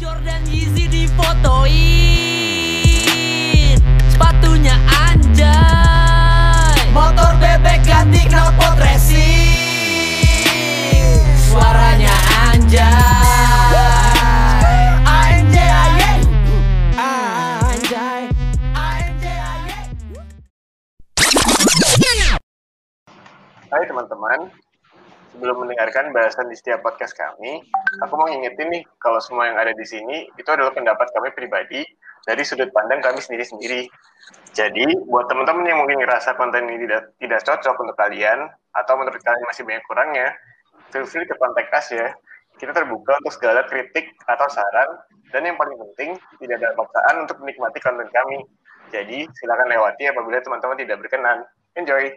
Jordan Yeezy difotoin. Sepatunya anjay. Motor bebek ganti knalpot racing. Suaranya anjay. Anjay. Anjay Anjay Anjay Hai teman-teman, sebelum mendengarkan bahasan di setiap podcast kami, aku mau ngingetin nih kalau semua yang ada di sini itu adalah pendapat kami pribadi dari sudut pandang kami sendiri-sendiri. Jadi, buat teman-teman yang mungkin ngerasa konten ini tidak, tidak cocok untuk kalian, atau menurut kalian masih banyak kurangnya, feel free ke kontak us ya. Kita terbuka untuk segala kritik atau saran, dan yang paling penting, tidak ada paksaan untuk menikmati konten kami. Jadi, silakan lewati apabila teman-teman tidak berkenan. Enjoy!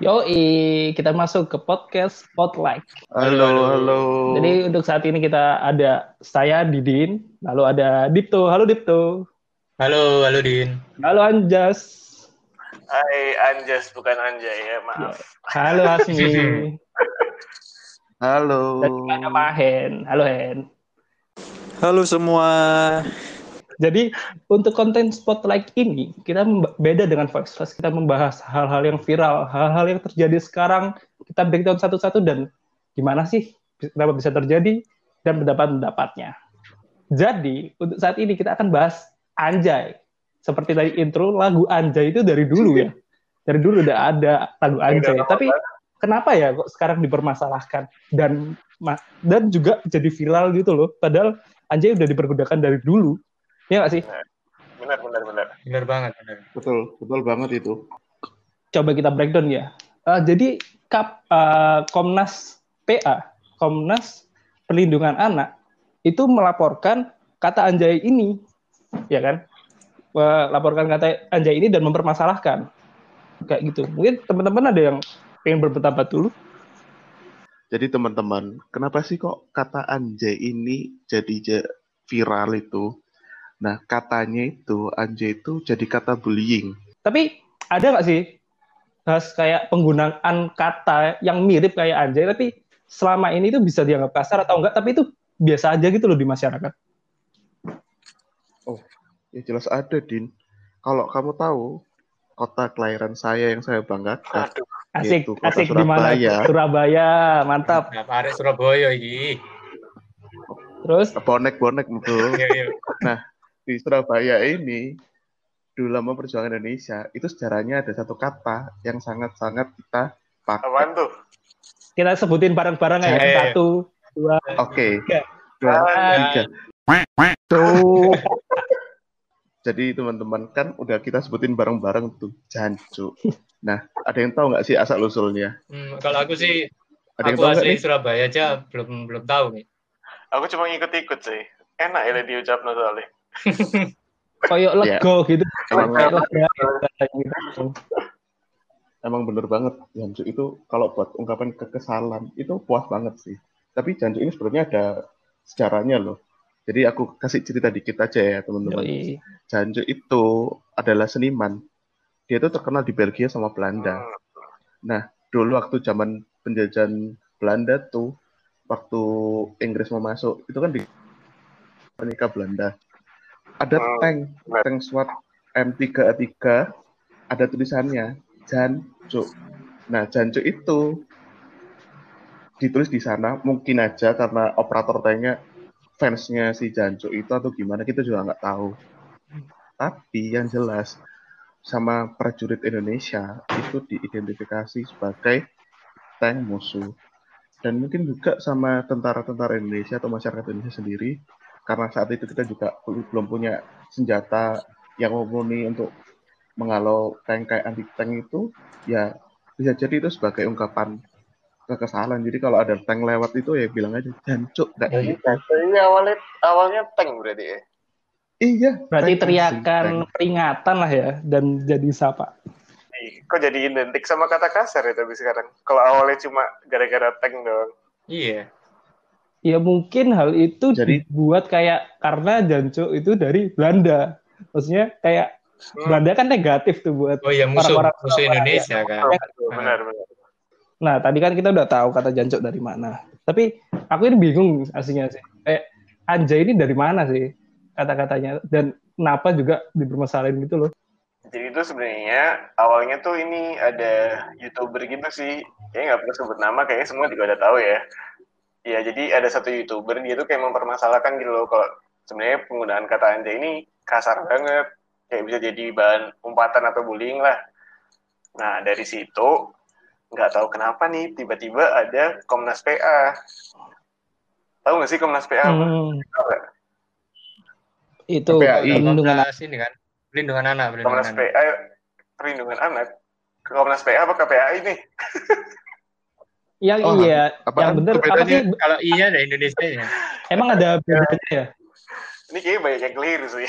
Yoi, kita masuk ke podcast Spotlight. Halo, halo. Jadi untuk saat ini kita ada saya Didin, lalu ada Dipto. Halo Dipto. Halo, halo Din. Halo Anjas. Hai Anjas, bukan Anjay ya, maaf. Halo Hasmi. Halo. Dan ada Pak Hen. Halo Hen. Halo semua. Jadi untuk konten Spotlight ini kita beda dengan Voice Flash. Kita membahas hal-hal yang viral, hal-hal yang terjadi sekarang. Kita breakdown satu-satu dan gimana sih kenapa bisa terjadi dan pendapat-pendapatnya. Jadi untuk saat ini kita akan bahas Anjay. Seperti tadi intro lagu Anjay itu dari dulu ya. Dari dulu udah ada lagu Anjay. Tapi kenapa ya kok sekarang dipermasalahkan dan dan juga jadi viral gitu loh. Padahal Anjay udah dipergunakan dari dulu. Ya nggak sih? Benar, benar, benar. Bener banget, bener. Betul, betul banget itu. Coba kita breakdown ya. Eh, jadi Kap, eh, Komnas PA, Komnas Perlindungan Anak, itu melaporkan kata Anjay ini, ya kan? Melaporkan kata Anjay ini dan mempermasalahkan. Kayak gitu. Mungkin teman-teman ada yang pengen berpendapat dulu. Jadi teman-teman, kenapa sih kok kata anjay ini jadi ja- viral itu? Nah, katanya itu anjay itu jadi kata bullying. Tapi ada nggak sih bahas kayak penggunaan kata yang mirip kayak Anjay, tapi selama ini itu bisa dianggap kasar atau enggak, tapi itu biasa aja gitu loh di masyarakat. Ya jelas ada, Din. Kalau kamu tahu kota kelahiran saya yang saya banggakan, Aduh, Asik, Gitu, kota asik di mana? Surabaya. Surabaya, mantap. Nah, Surabaya iki. Terus bonek-bonek betul. Iya, iya. Di Surabaya ini dulu lama perjuangan Indonesia itu sejarahnya ada satu kata yang sangat-sangat kita pakai. apaan tuh? kita sebutin bareng-bareng ya. Satu, dua, Oke, Tiga. dua, tiga. Tuh. Jadi teman-teman kan udah kita sebutin bareng-bareng tuh jancu. Nah, ada yang tahu nggak sih asal usulnya? Hmm, kalau aku sih, Ada yang aku asli? Surabaya aja belum belum tahu nih. Aku cuma ngikut-ikut sih. Enak ya diucap soalnya. koyok Ya. lego gitu. Emang, Kayak emang bener banget jancu itu kalau buat ungkapan kekesalan itu puas banget sih. Tapi jancu ini sebenarnya ada sejarahnya loh. Jadi aku kasih cerita dikit aja ya teman-teman. Yoi. Jancu itu adalah seniman. Dia itu terkenal di Belgia sama Belanda. Nah, dulu waktu zaman penjajahan Belanda tuh, waktu Inggris mau masuk, itu kan di menikah Belanda. Ada Hmm, tank, tank SWAT M3A3, ada tulisannya Jancu. Nah, Jancu itu ditulis di sana, mungkin aja karena operator tanknya fansnya si Jancu itu atau gimana, kita juga nggak tahu. Tapi yang jelas, sama prajurit Indonesia itu diidentifikasi sebagai tank musuh. Dan mungkin juga sama tentara-tentara Indonesia atau masyarakat Indonesia sendiri, karena saat itu kita juga bel- belum punya senjata yang mumpuni untuk menghalau tank kayak anti tank itu, ya bisa jadi itu sebagai ungkapan kekesalan. Jadi kalau ada tank lewat itu ya bilang aja jancuk kayak Ya, gitu. Jadi awalnya awalnya tank berarti ya. Iya. Berarti tank teriakan tank. peringatan lah ya dan jadi sapa. Kok jadi identik sama kata kasar ya tapi sekarang? Kalau awalnya cuma gara-gara tank doang. Iya. Ya mungkin hal itu Jadi- dibuat kayak karena Janco itu dari Belanda. Maksudnya kayak Belanda kan negatif tuh buat Oh iya musuh Orang-orang musuh Surabaya. Indonesia kan. Betul, benar benar. Nah, tadi kan kita udah tahu kata jancuk dari mana. Tapi aku ini bingung aslinya sih. Eh, anjay ini dari mana sih kata-katanya? Dan kenapa juga dipermasalahin gitu loh? Jadi itu sebenarnya awalnya tuh ini ada youtuber gitu sih, kayaknya nggak perlu sebut nama, kayaknya semua juga udah tahu ya. Ya jadi ada satu youtuber dia tuh kayak mempermasalahkan gitu loh kalau sebenarnya penggunaan kata anjay ini kasar banget, kayak bisa jadi bahan umpatan atau bullying lah. Nah dari situ nggak tahu kenapa nih tiba-tiba ada Komnas PA. Tahu nggak sih Komnas PA? apa? Hmm, nggak? itu PAI. perlindungan Komnas ini kan. Perlindungan anak, perlindungan Komnas anak. PA perlindungan anak. Komnas PA apa KPAI nih? yang Oh, iya, apaan yang bener tuh apa sih? Kalau iya ada Indonesia ya. Emang ada bedanya ya? Ini kayaknya banyak yang keliru sih.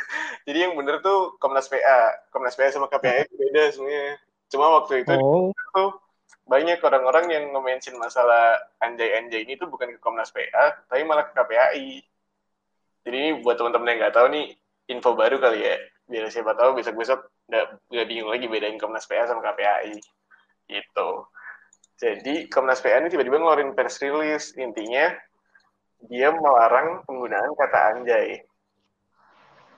Jadi yang bener tuh Komnas PA. Komnas PA sama KPAI itu beda sebenarnya. Cuma waktu itu Oh, tuh banyak orang-orang yang nge-mention masalah anjay-anjay ini tuh bukan ke Komnas PA, tapi malah ke KPAI. Jadi ini buat teman-teman yang nggak tahu nih, info baru kali ya. Biar siapa tahu besok-besok nggak nggak bingung lagi bedain Komnas PA sama KPAI. Gitu. Jadi Komnas PA ini tiba-tiba ngeluarin press release. Intinya, dia melarang penggunaan kata anjay.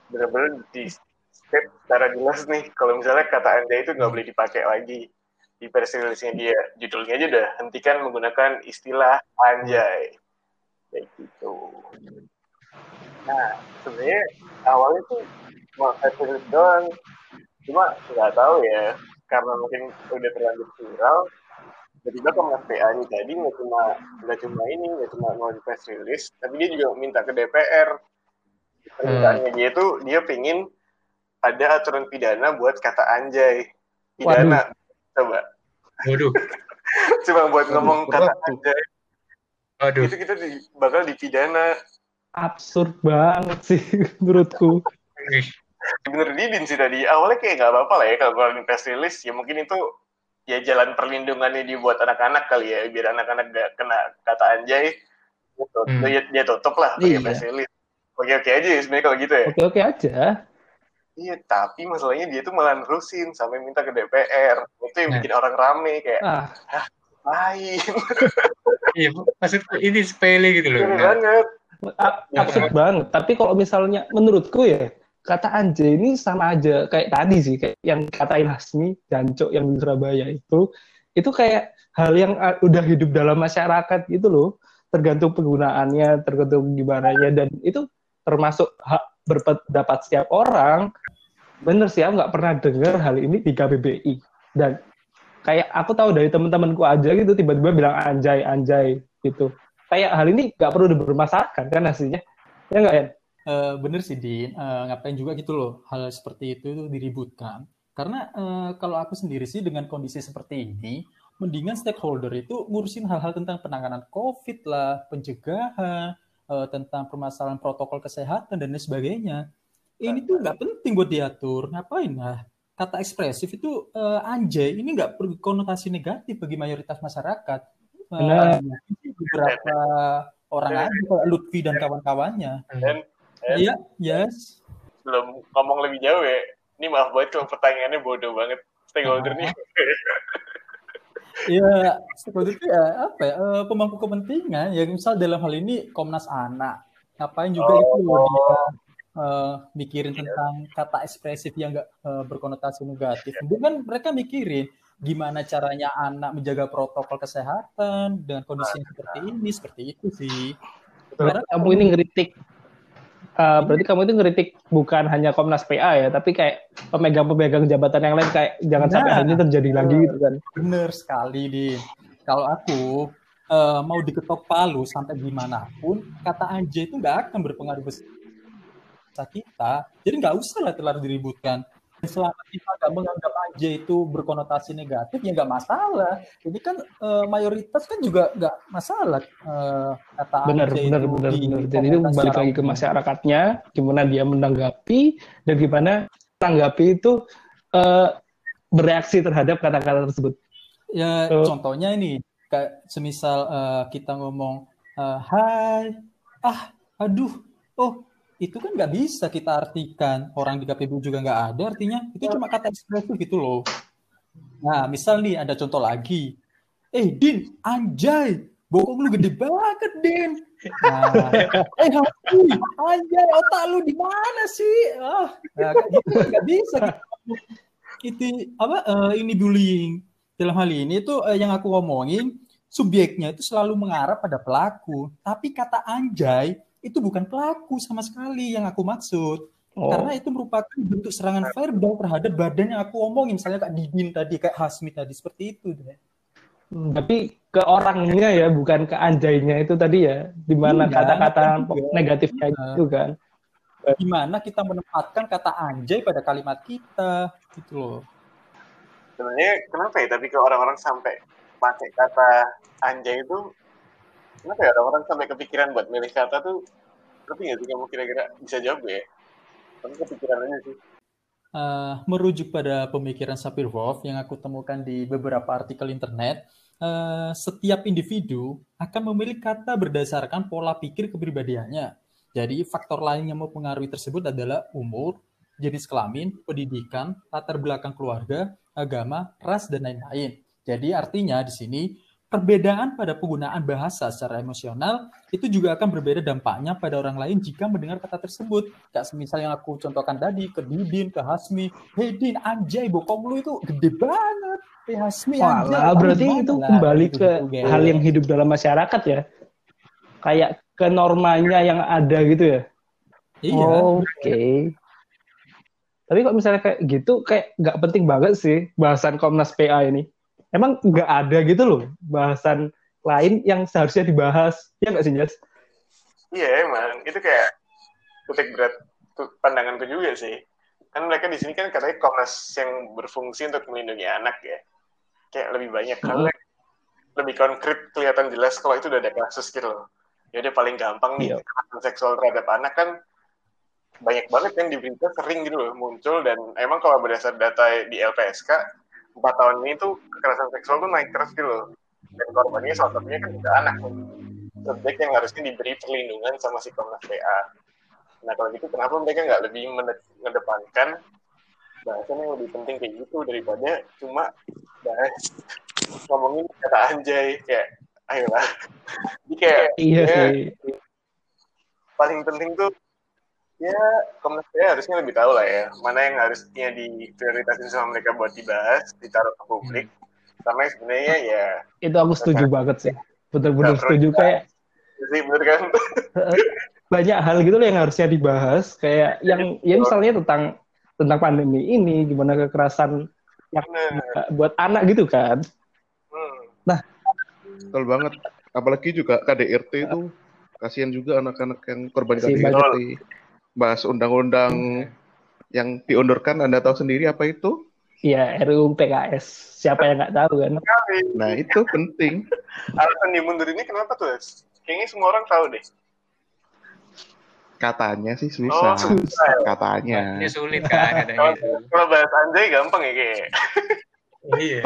Bener-bener di step secara jelas nih, kalau misalnya kata anjay itu nggak boleh dipakai lagi di press release-nya dia. Judulnya aja udah, hentikan menggunakan istilah anjay. Kayak gitu. Nah, sebenarnya awalnya tuh mau press doang. Cuma nggak tahu ya, karena mungkin udah terlanjur viral, tiba-tiba Komnas PA ini tadi nggak cuma nggak cuma ini nggak cuma mau di press release tapi dia juga minta ke DPR permintaannya dia tuh dia pingin ada aturan pidana buat kata anjay. Pidana. Coba. Waduh, cuma buat ngomong kata anjay. Waduh. itu kita di, bakal dipidana. Absurd banget sih menurutku. Bener Didin sih tadi. Awalnya kayak nggak apa-apa lah ya kalau keluarin press release ya mungkin itu ya jalan perlindungannya dibuat anak-anak kali ya biar anak-anak gak kena kata anjay gitu. Hmm. dia, dia tutup lah pakai Iya. press release oke oke aja ya sebenarnya kalau gitu ya Oke-oke aja. iya tapi masalahnya dia tuh malah nerusin sampai minta ke DPR itu yang Nah. bikin orang rame kayak Ah, lain Iya, maksudku ini sepele gitu loh. Bener banget a- absurd banget. Tapi kalau misalnya menurutku ya kata anjay ini sama aja kayak tadi sih kayak yang katain Hasmi Jancok yang di Surabaya itu itu kayak hal yang uh, udah hidup dalam masyarakat gitu loh. Tergantung penggunaannya tergantung gimana ya dan itu termasuk hak berpendapat setiap orang. Bener sih aku nggak pernah dengar hal ini di KBBI dan kayak aku tahu dari teman-temanku aja gitu tiba-tiba bilang anjay anjay gitu. Kayak hal ini nggak perlu dipermasalahkan kan hasilnya ya nggak ya Eh, bener sih Din, Eh, ngapain juga gitu loh hal seperti itu, itu diributkan. Karena eh, kalau aku sendiri sih dengan kondisi seperti ini, mendingan stakeholder itu ngurusin hal-hal tentang penanganan COVID lah, pencegahan, eh, tentang permasalahan protokol kesehatan dan lain sebagainya. Ini tuh nggak penting buat diatur, ngapain lah? Kata ekspresif itu eh, anjay, ini nggak berkonotasi negatif bagi mayoritas masyarakat. Benar. beberapa orang aja Lutfi dan kawan-kawannya. dan? Iya, yes. belum ngomong lebih jauh ya ini maaf banget kalau pertanyaannya bodoh banget stakeholder nih Iya, stakeholder itu ya apa ya, eh, pemangku kepentingan. Ya misal dalam hal ini Komnas Anak. Ngapain juga Oh. itu loh dia eh, mikirin tentang kata ekspresif yang nggak eh, berkonotasi negatif. Mungkin kan mereka mikirin gimana caranya anak menjaga protokol kesehatan dengan kondisi yang seperti ini, seperti itu sih. Karena kamu ini ngeritik eh, berarti kamu itu ngeritik bukan hanya Komnas PA ya tapi kayak pemegang-pemegang jabatan yang lain kayak jangan sampai Nah. hal ini terjadi lagi gitu kan Bener sekali, Din. Kalau aku eh, mau diketok palu sampai gimana pun, kata anjay itu nggak akan berpengaruh besar kita. Jadi nggak usah lah terlalu diributkan. Selama kita nggak menganggap anjay itu berkonotasi negatif, ya nggak masalah. Ini kan eh, mayoritas kan juga nggak masalah eh, kata benar benar itu benar benar jadi itu balik lagi ke masyarakatnya gimana dia menanggapi dan gimana tanggapi itu eh, bereaksi terhadap kata-kata tersebut Ya, Oh. contohnya ini kayak semisal eh, kita ngomong eh, hai, ah, aduh, oh, itu kan nggak bisa kita artikan. Orang di KPBU juga nggak ada artinya. Itu cuma kata ekspresif gitu loh. Nah misal nih ada contoh lagi. Eh Din anjay. Bokong lu gede banget Din. Nah, eh Hati, anjay otak lu di mana sih? Ah nah, gitu kan nggak bisa itu apa eh, ini bullying. Dalam hal ini tuh eh, yang aku ngomongin subjeknya itu selalu mengarah pada pelaku. Tapi kata anjay itu bukan pelaku sama sekali yang aku maksud Oh. karena itu merupakan bentuk serangan verbal terhadap badan yang aku omongin misalnya kayak Didin tadi kayak Hasmi tadi seperti itu deh. Hmm, Tapi ke orangnya ya, bukan ke anjaynya itu tadi ya, di mana Iya, kata-kata juga. negatifnya Iya. itu kan. gimana kita menempatkan kata anjay pada kalimat kita gitu loh Sebenarnya kenapa ya? Tapi ke orang-orang sampai pakai kata anjay itu, kenapa ya orang-orang sampai kepikiran buat milih kata tuh? Tapi nggak sih kamu kira-kira bisa jawab ya? Kamu kepikiran aja sih. Eh, merujuk pada pemikiran Sapir-Whorf yang aku temukan di beberapa artikel internet, eh, setiap individu akan memilih kata berdasarkan pola pikir kepribadiannya. Jadi faktor lain yang mempengaruhi tersebut adalah umur, jenis kelamin, pendidikan, latar belakang keluarga, agama, ras, dan lain-lain. Jadi artinya di sini perbedaan pada penggunaan bahasa secara emosional itu juga akan berbeda dampaknya pada orang lain jika mendengar kata tersebut. Kayak semisal yang aku contohkan tadi ke Didin, ke Hasmi, Hei Din, anjay bokong lu itu gede banget. Hei Hasmi, anjay. Walah, kamu berarti itu lah?" kembali Gitu, ke gitu, hal yang hidup dalam masyarakat ya. Kayak ke normanya yang ada gitu ya. Iya. Oh, Oke. Tapi kok misalnya kayak gitu, kayak nggak penting banget sih bahasan Komnas PA ini. Emang nggak ada gitu loh bahasan lain yang seharusnya dibahas. Ya nggak sih, Jas? Iya emang, itu kayak titik berat tuh pandanganku juga sih. Kan mereka di sini kan katanya Komnas yang berfungsi untuk melindungi anak ya. Kayak lebih banyak hal yang lebih konkret kelihatan jelas kalau itu udah ada kasus gitu loh. Ya udah paling gampang nih Iya. kekerasan seksual terhadap anak kan banyak banget yang di berita sering gitu loh muncul dan emang kalau berdasar data di LPSK empat tahun ini tuh kekerasan seksual tuh naik terus gitu loh dan korbannya salah satunya kan juga anak nih subjek yang harusnya diberi perlindungan sama si Komnas PA. Nah kalau gitu kenapa mereka nggak lebih mengedepankan bahasan yang lebih penting kayak gitu daripada cuma bahas ngomongin kata anjay kayak ayolah. Jadi kayak Iya ya, paling penting tuh ya Komnas PA harusnya lebih tahu lah ya mana yang harusnya diprioritasin sama mereka buat dibahas ditaruh ke publik sama yang sebenarnya ya Itu aku setuju banget sih. Bener-bener Nggak perlu setuju kayak sih bener kan banyak hal gitu loh yang harusnya dibahas kayak yang ya misalnya tentang tentang pandemi ini gimana kekerasan yang Bener. buat anak gitu kan. Hmm. Betul banget. Apalagi juga KDRT itu kasihan juga anak-anak yang korban KDRT. Bahas undang-undang yang diundurkan, Anda tahu sendiri apa itu? Iya, RUU PKS. Siapa yang nggak tahu kan? Nah, itu penting. alasan dimundur ini kenapa tuh Des? kayaknya semua orang tahu deh Katanya sih oh susah. susah ya. Katanya. Ini sulit kan kalau katanya kalau bahas anjay gampang ya kayak Iya.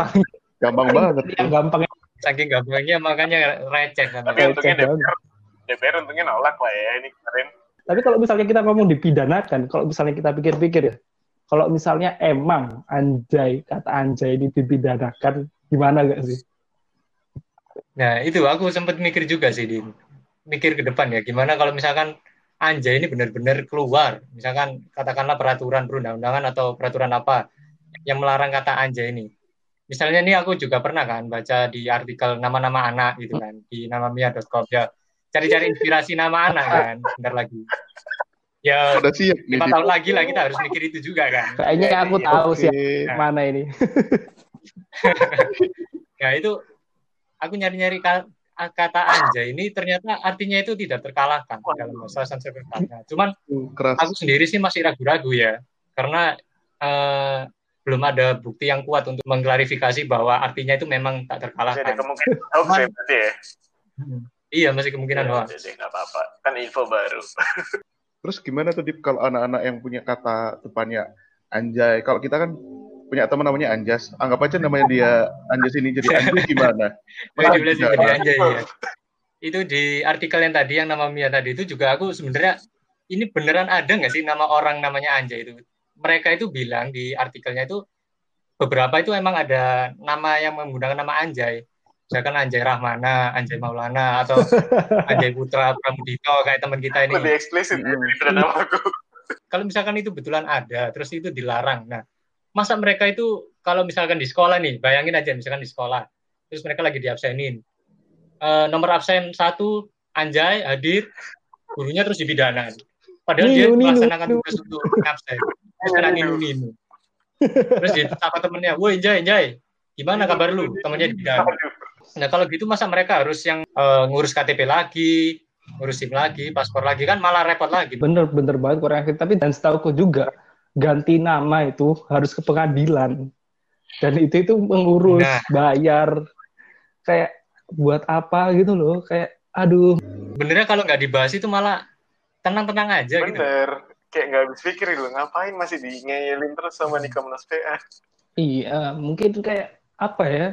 Gampang banget. Yang gampang Saking gampangnya makanya receh kan. tapi untungnya. DPR DPR untungnya nolak lah ya ini kemarin Tapi kalau misalnya kita ngomong dipidanakan, kalau misalnya kita pikir-pikir ya, kalau misalnya emang anjay, kata anjay ini dipidanakan, gimana gak sih? Nah, itu aku sempat mikir juga sih, Din. Mikir ke depan ya, gimana kalau misalkan anjay ini benar-benar keluar, misalkan katakanlah peraturan perundang-undangan atau peraturan apa yang melarang kata anjay ini. Misalnya ini aku juga pernah kan baca di artikel nama-nama anak gitu kan, di namamia.com ya. Cari-cari inspirasi nama anak kan, bentar lagi. Ya, Udah siap lima tahun lagi lah kita harus mikir itu juga kan. Kayaknya aku Iya, tahu sih mana ini. Ya itu aku nyari-nyari ka- kata anjay ini ternyata artinya itu tidak terkalahkan dalam bahasa Sanskerta. Cuman Keras. aku sendiri sih masih ragu-ragu ya karena eh, belum ada bukti yang kuat untuk mengklarifikasi bahwa artinya itu memang tak terkalahkan. kemungkinan hoax ya berarti ya Iya masih kemungkinan Ya, hoax. udah deh, nggak apa-apa kan info baru Terus gimana tuh Dip kalau anak-anak yang punya kata depannya anjay? Kalau kita kan punya teman namanya Anjas, anggap aja namanya dia Anjas ini jadi anjay gimana? Bisa? jadi anjay ya. Itu di artikel yang tadi yang nama Mia tadi itu juga aku sebenarnya ini beneran ada nggak sih nama orang namanya Anjay itu? Mereka itu bilang di artikelnya itu beberapa itu emang ada nama yang menggunakan nama Anjay. Misalkan Anjay Rahmana, Anjay Maulana, atau Anjay Putra Pramudito kayak teman kita ini. Lebih eksplisit daripada nama aku. Kalau misalkan itu betulan ada, terus itu dilarang. Nah, masa mereka itu kalau misalkan di sekolah nih, bayangin aja misalkan di sekolah, terus mereka lagi diabsenin. Eh, nomor absen satu Anjay hadir, gurunya terus dipidana. Padahal dia melaksanakan tugas untuk absen. Terus kena ninu ninu. Terus dia apa temennya, woi Anjay, Anjay, gimana kabar lu? Temennya dipidana. Nah kalau gitu masa mereka harus yang eh, ngurus KTP lagi, ngurus SIM lagi, paspor lagi kan malah repot lagi. Bener bener banget kurang yakin. Tapi dan setahuku juga ganti nama itu harus ke pengadilan. Dan itu itu mengurus, Nah. bayar, kayak buat apa gitu loh. Kayak aduh. Benernya kalau nggak dibahas itu malah tenang-tenang aja gitu. Bener. Kayak nggak habis pikir gitu. Ngapain masih di ngeyelin terus sama di Komnas PA. Iya, mungkin kayak apa ya?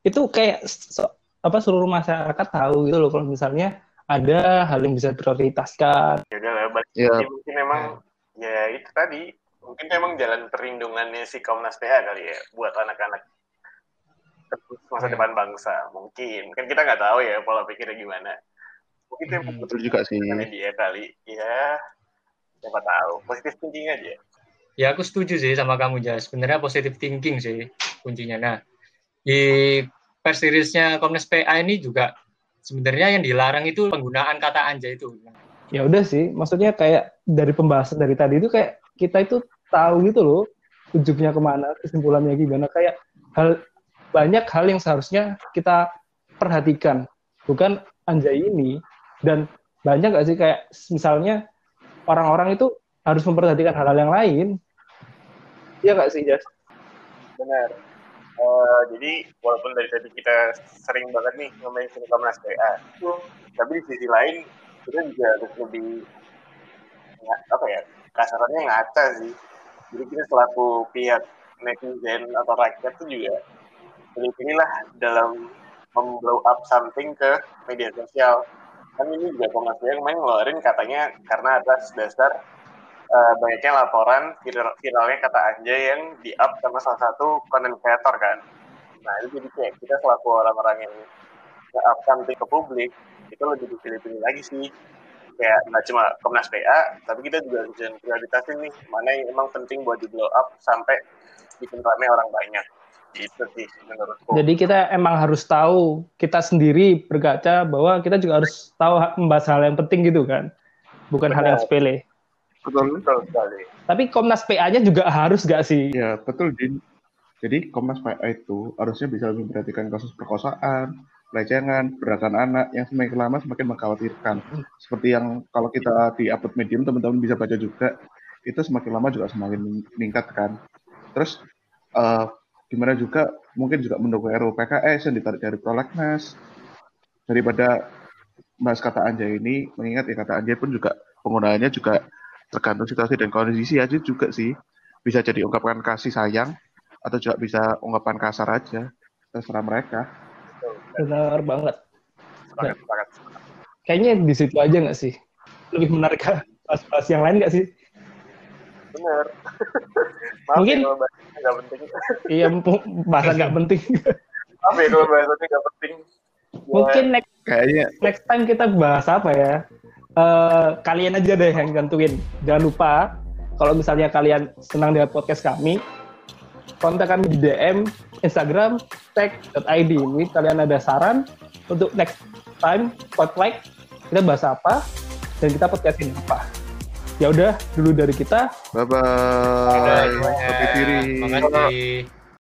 Itu kayak so- apa seluruh masyarakat tahu gitu loh kalau misalnya ada hal yang bisa prioritaskan. Ya udah lah, balik Ya, mungkin emang ya itu tadi. Mungkin emang jalan perlindungannya si Komnas PA kali ya buat anak-anak masa Ya. depan bangsa. Mungkin. Kan kita nggak tahu ya pola pikirnya gimana. Mungkin itu Hmm. betul betul juga sih. karena dia kali. Ya, siapa tahu. Positif thinking aja. Ya aku setuju sih sama kamu Jas. Sebenarnya positive thinking sih kuncinya. Nah di pers rilisnya Komnas PA ini juga sebenarnya yang dilarang itu penggunaan kata anjay itu. Ya udah sih, maksudnya kayak dari pembahasan dari tadi itu kayak kita itu tahu gitu loh ujungnya ke mana, kesimpulannya gimana. Kayak hal banyak hal yang seharusnya kita perhatikan, bukan anjay ini. Dan banyak gak sih kayak misalnya orang-orang itu harus memperhatikan hal-hal yang lain. Iya gak sih, Jas? Benar. Eh, jadi walaupun dari tadi kita sering banget nih ngomongin Komnas PA, tapi di sisi lain kita juga harus lebih apa ya kasarannya ngaca sih. Jadi kita selaku pihak netizen atau rakyat tuh juga pilih-pilih lah dalam memblow up something ke media sosial. Kan ini juga Komnas PA kemarin ngeluarin katanya karena atas dasar eh, banyaknya laporan viral, viralnya kata Anjay yang di up sama salah satu content creator kan. Nah itu jadi kayak kita selaku orang-orang yang nge-up something ke publik itu lebih dipilih-pilih lagi sih. Kayak nggak cuma Komnas PA, tapi kita juga harus prioritasin nih mana yang emang penting buat di blow up sampai bikin rame orang banyak. Itu sih menurutku. Jadi kita emang harus tahu kita sendiri berkaca bahwa kita juga harus tahu ha- membahas hal yang penting gitu kan, bukan hal yang Benar. sepele. Betul. Betul sekali. Tapi Komnas PA-nya juga harus gak sih? Ya, betul, Din. Jadi Komnas PA itu harusnya bisa lebih memperhatikan kasus perkosaan, pelecehan, pergerakan anak yang semakin lama semakin mengkhawatirkan. Seperti yang kalau kita di upload medium, teman-teman bisa baca juga, itu semakin lama juga semakin meningkat kan. Terus eh, gimana juga mungkin juga mendukung RUU PKS yang ditarik dari prolegnas daripada bahas kata anjay ini mengingat ya kata anjay pun juga penggunaannya juga tergantung situasi dan kondisi aja juga sih bisa jadi ungkapan kasih sayang atau juga bisa ungkapan kasar aja terserah mereka Benar banget. Sepakat. Kayaknya di situ aja nggak sih? Lebih menarik bahas-bahas yang lain nggak sih? Mungkin- ya bahasanya nggak penting. Iya, bahasa nggak penting. Maaf ya kalau bahasanya nggak penting. Mungkin next, kayaknya next time kita bahas apa ya? Eh, kalian aja deh yang tentuin. Jangan lupa kalau misalnya kalian senang dengan podcast kami, kontak kami di DM Instagram tag.id. Ini kalian ada saran untuk next time spotlight kita bahas apa dan kita podcastin apa. Ya udah dulu dari kita. bye bye diri Terima kasih.